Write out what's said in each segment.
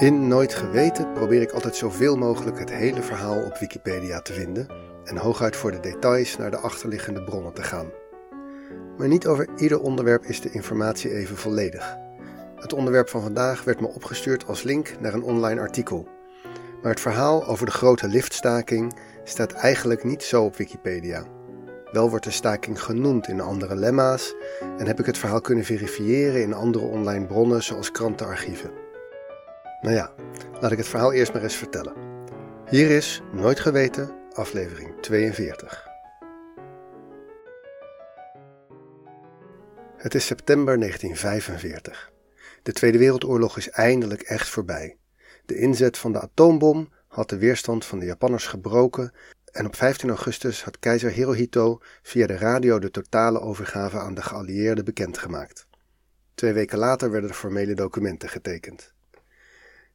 In Nooit Geweten probeer ik altijd zoveel mogelijk het hele verhaal op Wikipedia te vinden en hooguit voor de details naar de achterliggende bronnen te gaan. Maar niet over ieder onderwerp is de informatie even volledig. Het onderwerp van vandaag werd me opgestuurd als link naar een online artikel. Maar het verhaal over de grote liftstaking staat eigenlijk niet zo op Wikipedia. Wel wordt de staking genoemd in andere lemma's en heb ik het verhaal kunnen verifiëren in andere online bronnen zoals krantenarchieven. Nou ja, laat ik het verhaal eerst maar eens vertellen. Hier is Nooit Geweten, aflevering 42. Het is september 1945. De Tweede Wereldoorlog is eindelijk echt voorbij. De inzet van de atoombom had de weerstand van de Japanners gebroken en op 15 augustus had keizer Hirohito via de radio de totale overgave aan de geallieerden bekendgemaakt. Twee weken later werden de formele documenten getekend.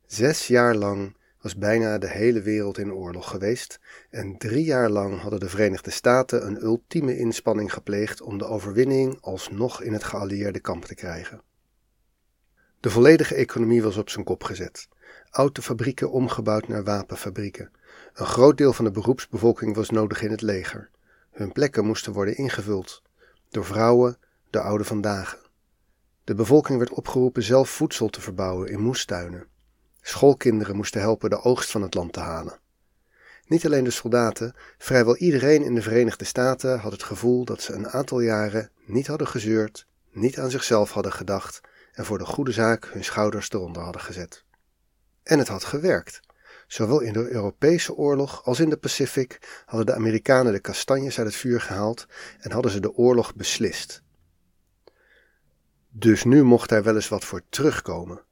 Zes jaar lang was bijna de hele wereld in oorlog geweest en drie jaar lang hadden de Verenigde Staten een ultieme inspanning gepleegd om de overwinning alsnog in het geallieerde kamp te krijgen. De volledige economie was op zijn kop gezet. Autofabrieken omgebouwd naar wapenfabrieken. Een groot deel van de beroepsbevolking was nodig in het leger. Hun plekken moesten worden ingevuld door vrouwen, de oude vandaag. De bevolking werd opgeroepen zelf voedsel te verbouwen in moestuinen. Schoolkinderen moesten helpen de oogst van het land te halen. Niet alleen de soldaten, vrijwel iedereen in de Verenigde Staten had het gevoel dat ze een aantal jaren niet hadden gezeurd, niet aan zichzelf hadden gedacht en voor de goede zaak hun schouders eronder hadden gezet. En het had gewerkt. Zowel in de Europese oorlog als in de Pacific hadden de Amerikanen de kastanjes uit het vuur gehaald en hadden ze de oorlog beslist. Dus nu mocht daar wel eens wat voor terugkomen.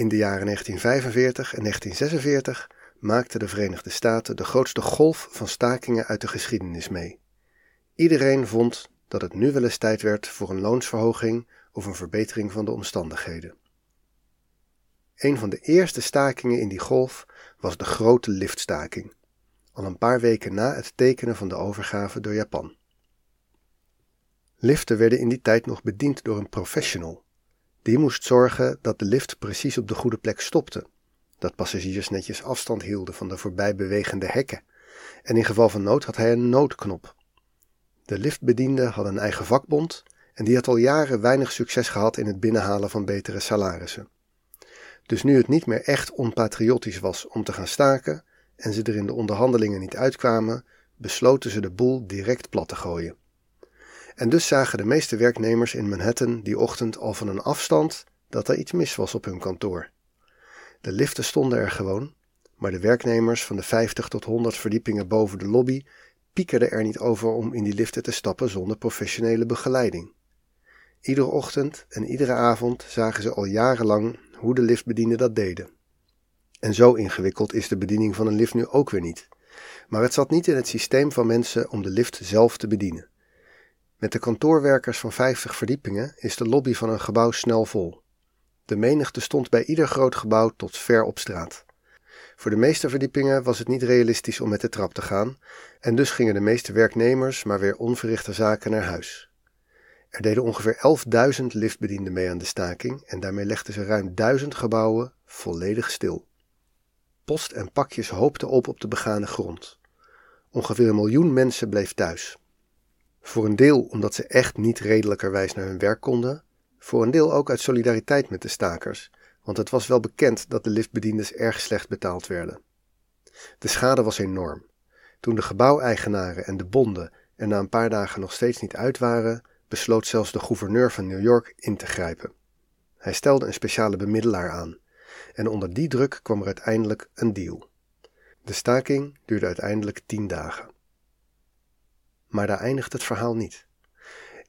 In de jaren 1945 en 1946 maakten de Verenigde Staten de grootste golf van stakingen uit de geschiedenis mee. Iedereen vond dat het nu wel eens tijd werd voor een loonsverhoging of een verbetering van de omstandigheden. Een van de eerste stakingen in die golf was de grote liftstaking, al een paar weken na het tekenen van de overgave door Japan. Liften werden in die tijd nog bediend door een professional, die moest zorgen dat de lift precies op de goede plek stopte, dat passagiers netjes afstand hielden van de voorbijbewegende hekken, en in geval van nood had hij een noodknop. De liftbediende had een eigen vakbond en die had al jaren weinig succes gehad in het binnenhalen van betere salarissen. Dus nu het niet meer echt onpatriotisch was om te gaan staken en ze er in de onderhandelingen niet uitkwamen, besloten ze de boel direct plat te gooien. En dus zagen de meeste werknemers in Manhattan die ochtend al van een afstand dat er iets mis was op hun kantoor. De liften stonden er gewoon, maar de werknemers van de 50 tot 100 verdiepingen boven de lobby piekerden er niet over om in die liften te stappen zonder professionele begeleiding. Iedere ochtend en iedere avond zagen ze al jarenlang hoe de liftbedienden dat deden. En zo ingewikkeld is de bediening van een lift nu ook weer niet. Maar het zat niet in het systeem van mensen om de lift zelf te bedienen. Met de kantoorwerkers van 50 verdiepingen is de lobby van een gebouw snel vol. De menigte stond bij ieder groot gebouw tot ver op straat. Voor de meeste verdiepingen was het niet realistisch om met de trap te gaan, en dus gingen de meeste werknemers maar weer onverrichte zaken naar huis. Er deden ongeveer 11.000 liftbedienden mee aan de staking en daarmee legden ze ruim 1000 gebouwen volledig stil. Post en pakjes hoopten op op de begane grond. Ongeveer een miljoen mensen bleef thuis. Voor een deel omdat ze echt niet redelijkerwijs naar hun werk konden, voor een deel ook uit solidariteit met de stakers, want het was wel bekend dat de liftbediendes erg slecht betaald werden. De schade was enorm. Toen de gebouweigenaren en de bonden er na een paar dagen nog steeds niet uit waren, besloot zelfs de gouverneur van New York in te grijpen. Hij stelde een speciale bemiddelaar aan, en onder die druk kwam er uiteindelijk een deal. De staking duurde uiteindelijk tien dagen. Maar daar eindigt het verhaal niet.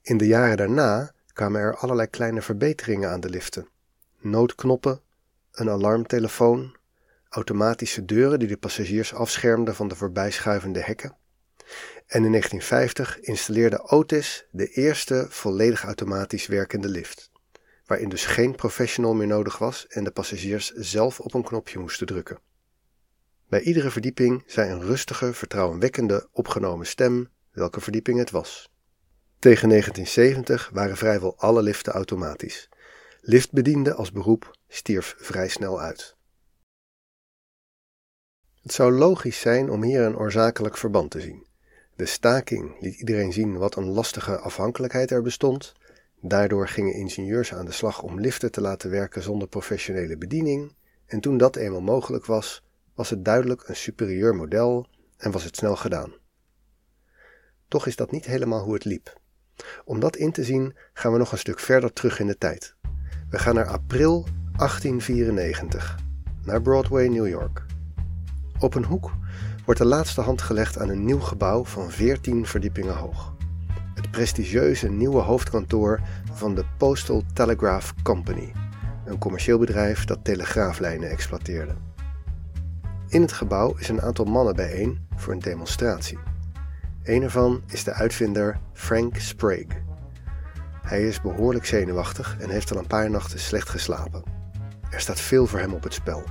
In de jaren daarna kwamen er allerlei kleine verbeteringen aan de liften. Noodknoppen, een alarmtelefoon, automatische deuren die de passagiers afschermden van de voorbijschuivende hekken. En in 1950 installeerde Otis de eerste volledig automatisch werkende lift, waarin dus geen professional meer nodig was en de passagiers zelf op een knopje moesten drukken. Bij iedere verdieping zei een rustige, vertrouwenwekkende opgenomen stem welke verdieping het was. Tegen 1970 waren vrijwel alle liften automatisch. Liftbediende als beroep stierf vrij snel uit. Het zou logisch zijn om hier een oorzakelijk verband te zien. De staking liet iedereen zien wat een lastige afhankelijkheid er bestond. Daardoor gingen ingenieurs aan de slag om liften te laten werken zonder professionele bediening. En toen dat eenmaal mogelijk was, was het duidelijk een superieur model en was het snel gedaan. Toch is dat niet helemaal hoe het liep. Om dat in te zien gaan we nog een stuk verder terug in de tijd. We gaan naar april 1894, naar Broadway, New York. Op een hoek wordt de laatste hand gelegd aan een nieuw gebouw van 14 verdiepingen hoog. Het prestigieuze nieuwe hoofdkantoor van de Postal Telegraph Company, een commercieel bedrijf dat telegraaflijnen exploiteerde. In het gebouw is een aantal mannen bijeen voor een demonstratie. Een ervan is de uitvinder Frank Sprague. Hij is behoorlijk zenuwachtig en heeft al een paar nachten slecht geslapen. Er staat veel voor hem op het spel.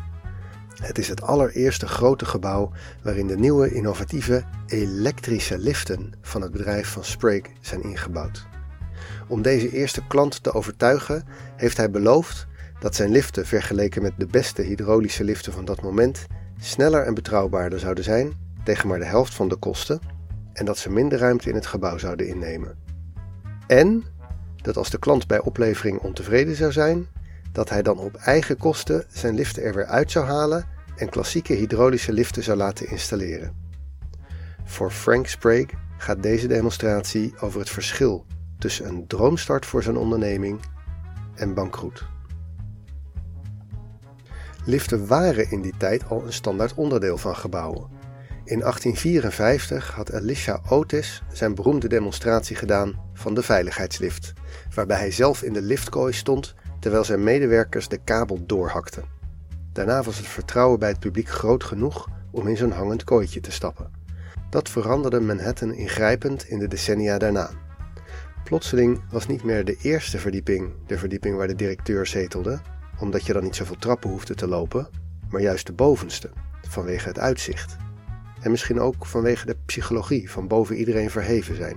Het is het allereerste grote gebouw waarin de nieuwe innovatieve elektrische liften van het bedrijf van Sprague zijn ingebouwd. Om deze eerste klant te overtuigen, heeft hij beloofd dat zijn liften vergeleken met de beste hydraulische liften van dat moment sneller en betrouwbaarder zouden zijn tegen maar de helft van de kosten en dat ze minder ruimte in het gebouw zouden innemen. En dat als de klant bij oplevering ontevreden zou zijn, dat hij dan op eigen kosten zijn liften er weer uit zou halen en klassieke hydraulische liften zou laten installeren. Voor Frank Sprague gaat deze demonstratie over het verschil tussen een droomstart voor zijn onderneming en bankroet. Liften waren in die tijd al een standaard onderdeel van gebouwen. In 1854 had Elisha Otis zijn beroemde demonstratie gedaan van de veiligheidslift, waarbij hij zelf in de liftkooi stond terwijl zijn medewerkers de kabel doorhakten. Daarna was het vertrouwen bij het publiek groot genoeg om in zo'n hangend kooitje te stappen. Dat veranderde Manhattan ingrijpend in de decennia daarna. Plotseling was niet meer de eerste verdieping de verdieping waar de directeur zetelde, omdat je dan niet zoveel trappen hoefde te lopen, maar juist de bovenste, vanwege het uitzicht. En misschien ook vanwege de psychologie van boven iedereen verheven zijn.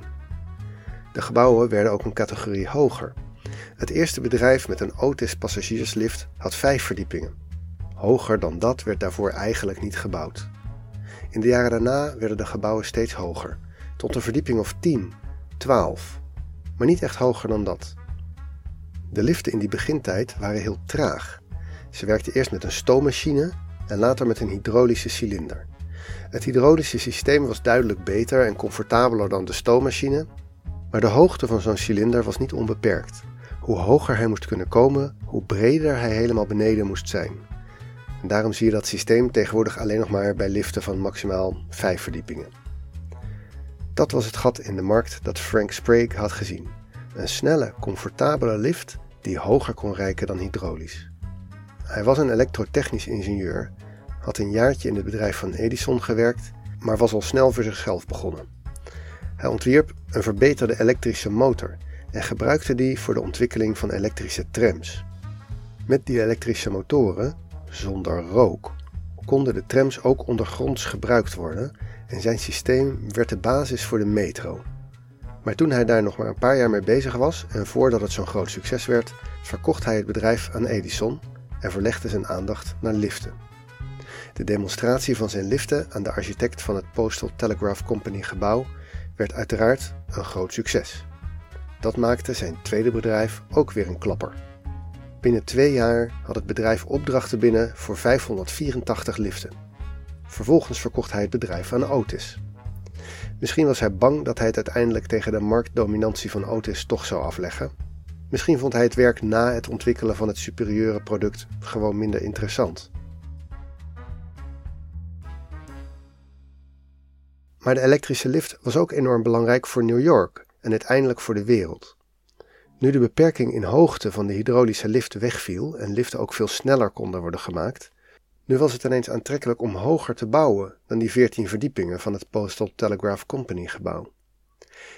De gebouwen werden ook een categorie hoger. Het eerste bedrijf met een Otis passagierslift had vijf verdiepingen. Hoger dan dat werd daarvoor eigenlijk niet gebouwd. In de jaren daarna werden de gebouwen steeds hoger, tot een verdieping of 10, 12, maar niet echt hoger dan dat. De liften in die begintijd waren heel traag. Ze werkten eerst met een stoommachine en later met een hydraulische cilinder. Het hydraulische systeem was duidelijk beter en comfortabeler dan de stoommachine, maar de hoogte van zo'n cilinder was niet onbeperkt. Hoe hoger hij moest kunnen komen, hoe breder hij helemaal beneden moest zijn. En daarom zie je dat systeem tegenwoordig alleen nog maar bij liften van maximaal 5 verdiepingen. Dat was het gat in de markt dat Frank Sprague had gezien. Een snelle, comfortabele lift die hoger kon reiken dan hydraulisch. Hij was een elektrotechnisch ingenieur, had een jaartje in het bedrijf van Edison gewerkt, maar was al snel voor zichzelf begonnen. Hij ontwierp een verbeterde elektrische motor en gebruikte die voor de ontwikkeling van elektrische trams. Met die elektrische motoren, zonder rook, konden de trams ook ondergronds gebruikt worden en zijn systeem werd de basis voor de metro. Maar toen hij daar nog maar een paar jaar mee bezig was en voordat het zo'n groot succes werd, verkocht hij het bedrijf aan Edison en verlegde zijn aandacht naar liften. De demonstratie van zijn liften aan de architect van het Postal Telegraph Company gebouw werd uiteraard een groot succes. Dat maakte zijn tweede bedrijf ook weer een klapper. Binnen twee jaar had het bedrijf opdrachten binnen voor 584 liften. Vervolgens verkocht hij het bedrijf aan Otis. Misschien was hij bang dat hij het uiteindelijk tegen de marktdominantie van Otis toch zou afleggen. Misschien vond hij het werk na het ontwikkelen van het superieure product gewoon minder interessant. Maar de elektrische lift was ook enorm belangrijk voor New York en uiteindelijk voor de wereld. Nu de beperking in hoogte van de hydraulische lift wegviel en liften ook veel sneller konden worden gemaakt, nu was het ineens aantrekkelijk om hoger te bouwen dan die 14 verdiepingen van het Postal Telegraph Company gebouw.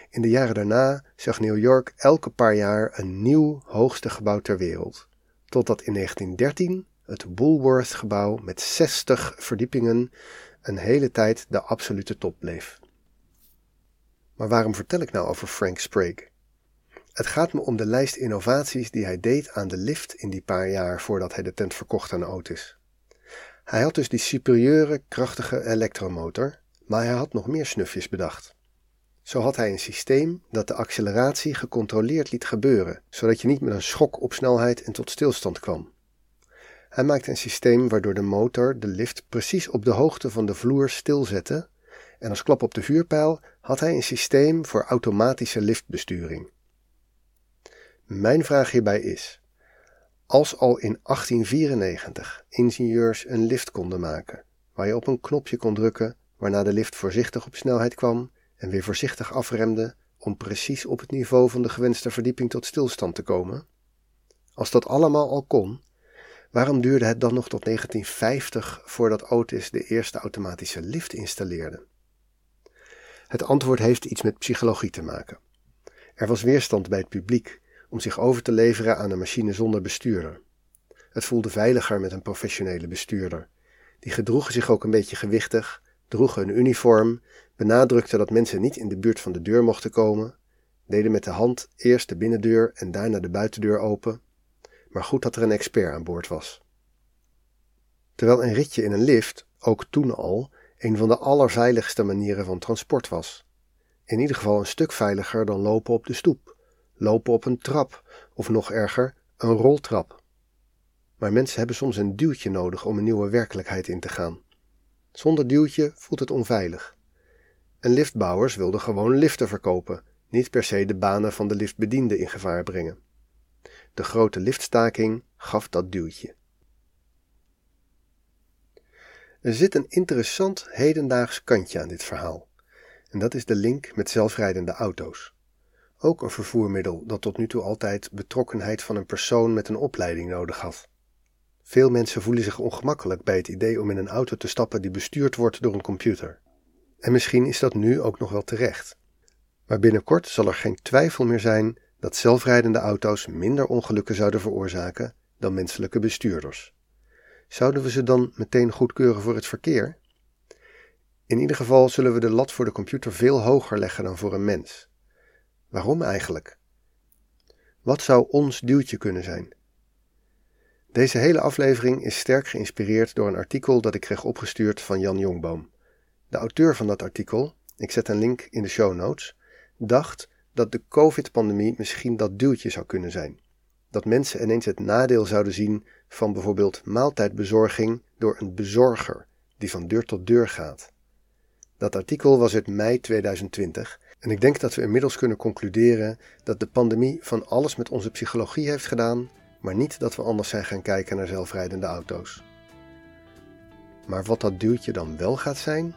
In de jaren daarna zag New York elke paar jaar een nieuw hoogste gebouw ter wereld, totdat in 1913 het Woolworth gebouw met 60 verdiepingen een hele tijd de absolute top bleef. Maar waarom vertel ik nou over Frank Sprague? Het gaat me om de lijst innovaties die hij deed aan de lift in die paar jaar voordat hij de tent verkocht aan Otis. Hij had dus die superieure, krachtige elektromotor, maar hij had nog meer snufjes bedacht. Zo had hij een systeem dat de acceleratie gecontroleerd liet gebeuren, zodat je niet met een schok op snelheid en tot stilstand kwam. Hij maakte een systeem waardoor de motor de lift precies op de hoogte van de vloer stilzette en als klap op de vuurpijl had hij een systeem voor automatische liftbesturing. Mijn vraag hierbij is: als al in 1894 ingenieurs een lift konden maken, waar je op een knopje kon drukken, waarna de lift voorzichtig op snelheid kwam en weer voorzichtig afremde om precies op het niveau van de gewenste verdieping tot stilstand te komen, als dat allemaal al kon, waarom duurde het dan nog tot 1950 voordat Otis de eerste automatische lift installeerde? Het antwoord heeft iets met psychologie te maken. Er was weerstand bij het publiek om zich over te leveren aan een machine zonder bestuurder. Het voelde veiliger met een professionele bestuurder. Die gedroegen zich ook een beetje gewichtig, droegen een uniform, benadrukten dat mensen niet in de buurt van de deur mochten komen, deden met de hand eerst de binnendeur en daarna de buitendeur open, maar goed dat er een expert aan boord was. Terwijl een ritje in een lift, ook toen al, een van de allerveiligste manieren van transport was. In ieder geval een stuk veiliger dan lopen op de stoep, lopen op een trap of nog erger, een roltrap. Maar mensen hebben soms een duwtje nodig om een nieuwe werkelijkheid in te gaan. Zonder duwtje voelt het onveilig. En liftbouwers wilden gewoon liften verkopen, niet per se de banen van de liftbedienden in gevaar brengen. De grote liftstaking gaf dat duwtje. Er zit een interessant hedendaags kantje aan dit verhaal. En dat is de link met zelfrijdende auto's. Ook een vervoermiddel dat tot nu toe altijd betrokkenheid van een persoon met een opleiding nodig had. Veel mensen voelen zich ongemakkelijk bij het idee om in een auto te stappen die bestuurd wordt door een computer. En misschien is dat nu ook nog wel terecht. Maar binnenkort zal er geen twijfel meer zijn dat zelfrijdende auto's minder ongelukken zouden veroorzaken dan menselijke bestuurders. Zouden we ze dan meteen goedkeuren voor het verkeer? In ieder geval zullen we de lat voor de computer veel hoger leggen dan voor een mens. Waarom eigenlijk? Wat zou ons duwtje kunnen zijn? Deze hele aflevering is sterk geïnspireerd door een artikel dat ik kreeg opgestuurd van Jan Jongboom. De auteur van dat artikel, ik zet een link in de show notes, dacht dat de COVID-pandemie misschien dat duwtje zou kunnen zijn. Dat mensen ineens het nadeel zouden zien van bijvoorbeeld maaltijdbezorging door een bezorger die van deur tot deur gaat. Dat artikel was uit mei 2020 en ik denk dat we inmiddels kunnen concluderen dat de pandemie van alles met onze psychologie heeft gedaan, maar niet dat we anders zijn gaan kijken naar zelfrijdende auto's. Maar wat dat duwtje dan wel gaat zijn?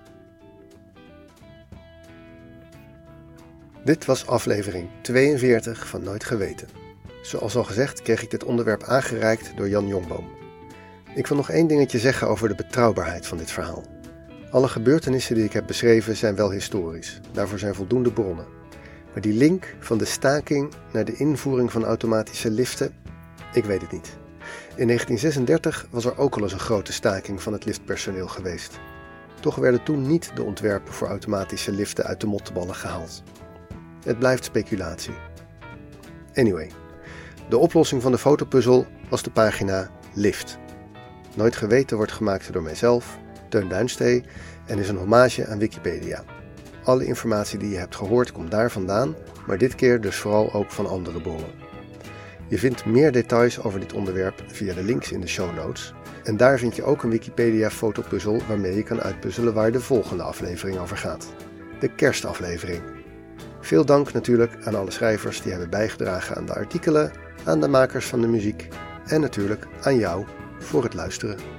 Dit was aflevering 42 van Nooit Geweten. Zoals al gezegd kreeg ik dit onderwerp aangereikt door Jan Jongboom. Ik wil nog één dingetje zeggen over de betrouwbaarheid van dit verhaal. Alle gebeurtenissen die ik heb beschreven zijn wel historisch, daarvoor zijn voldoende bronnen. Maar die link van de staking naar de invoering van automatische liften, ik weet het niet. In 1936 was er ook al eens een grote staking van het liftpersoneel geweest. Toch werden toen niet de ontwerpen voor automatische liften uit de motteballen gehaald. Het blijft speculatie. Anyway, de oplossing van de fotopuzzel was de pagina Lift. Nooit geweten wordt gemaakt door mijzelf, Teun Duinstee, en is een hommage aan Wikipedia. Alle informatie die je hebt gehoord komt daar vandaan, maar dit keer dus vooral ook van andere bronnen. Je vindt meer details over dit onderwerp via de links in de show notes. En daar vind je ook een Wikipedia-fotopuzzel waarmee je kan uitpuzzelen waar de volgende aflevering over gaat. De kerstaflevering. Veel dank natuurlijk aan alle schrijvers die hebben bijgedragen aan de artikelen aan de makers van de muziek en natuurlijk aan jou voor het luisteren.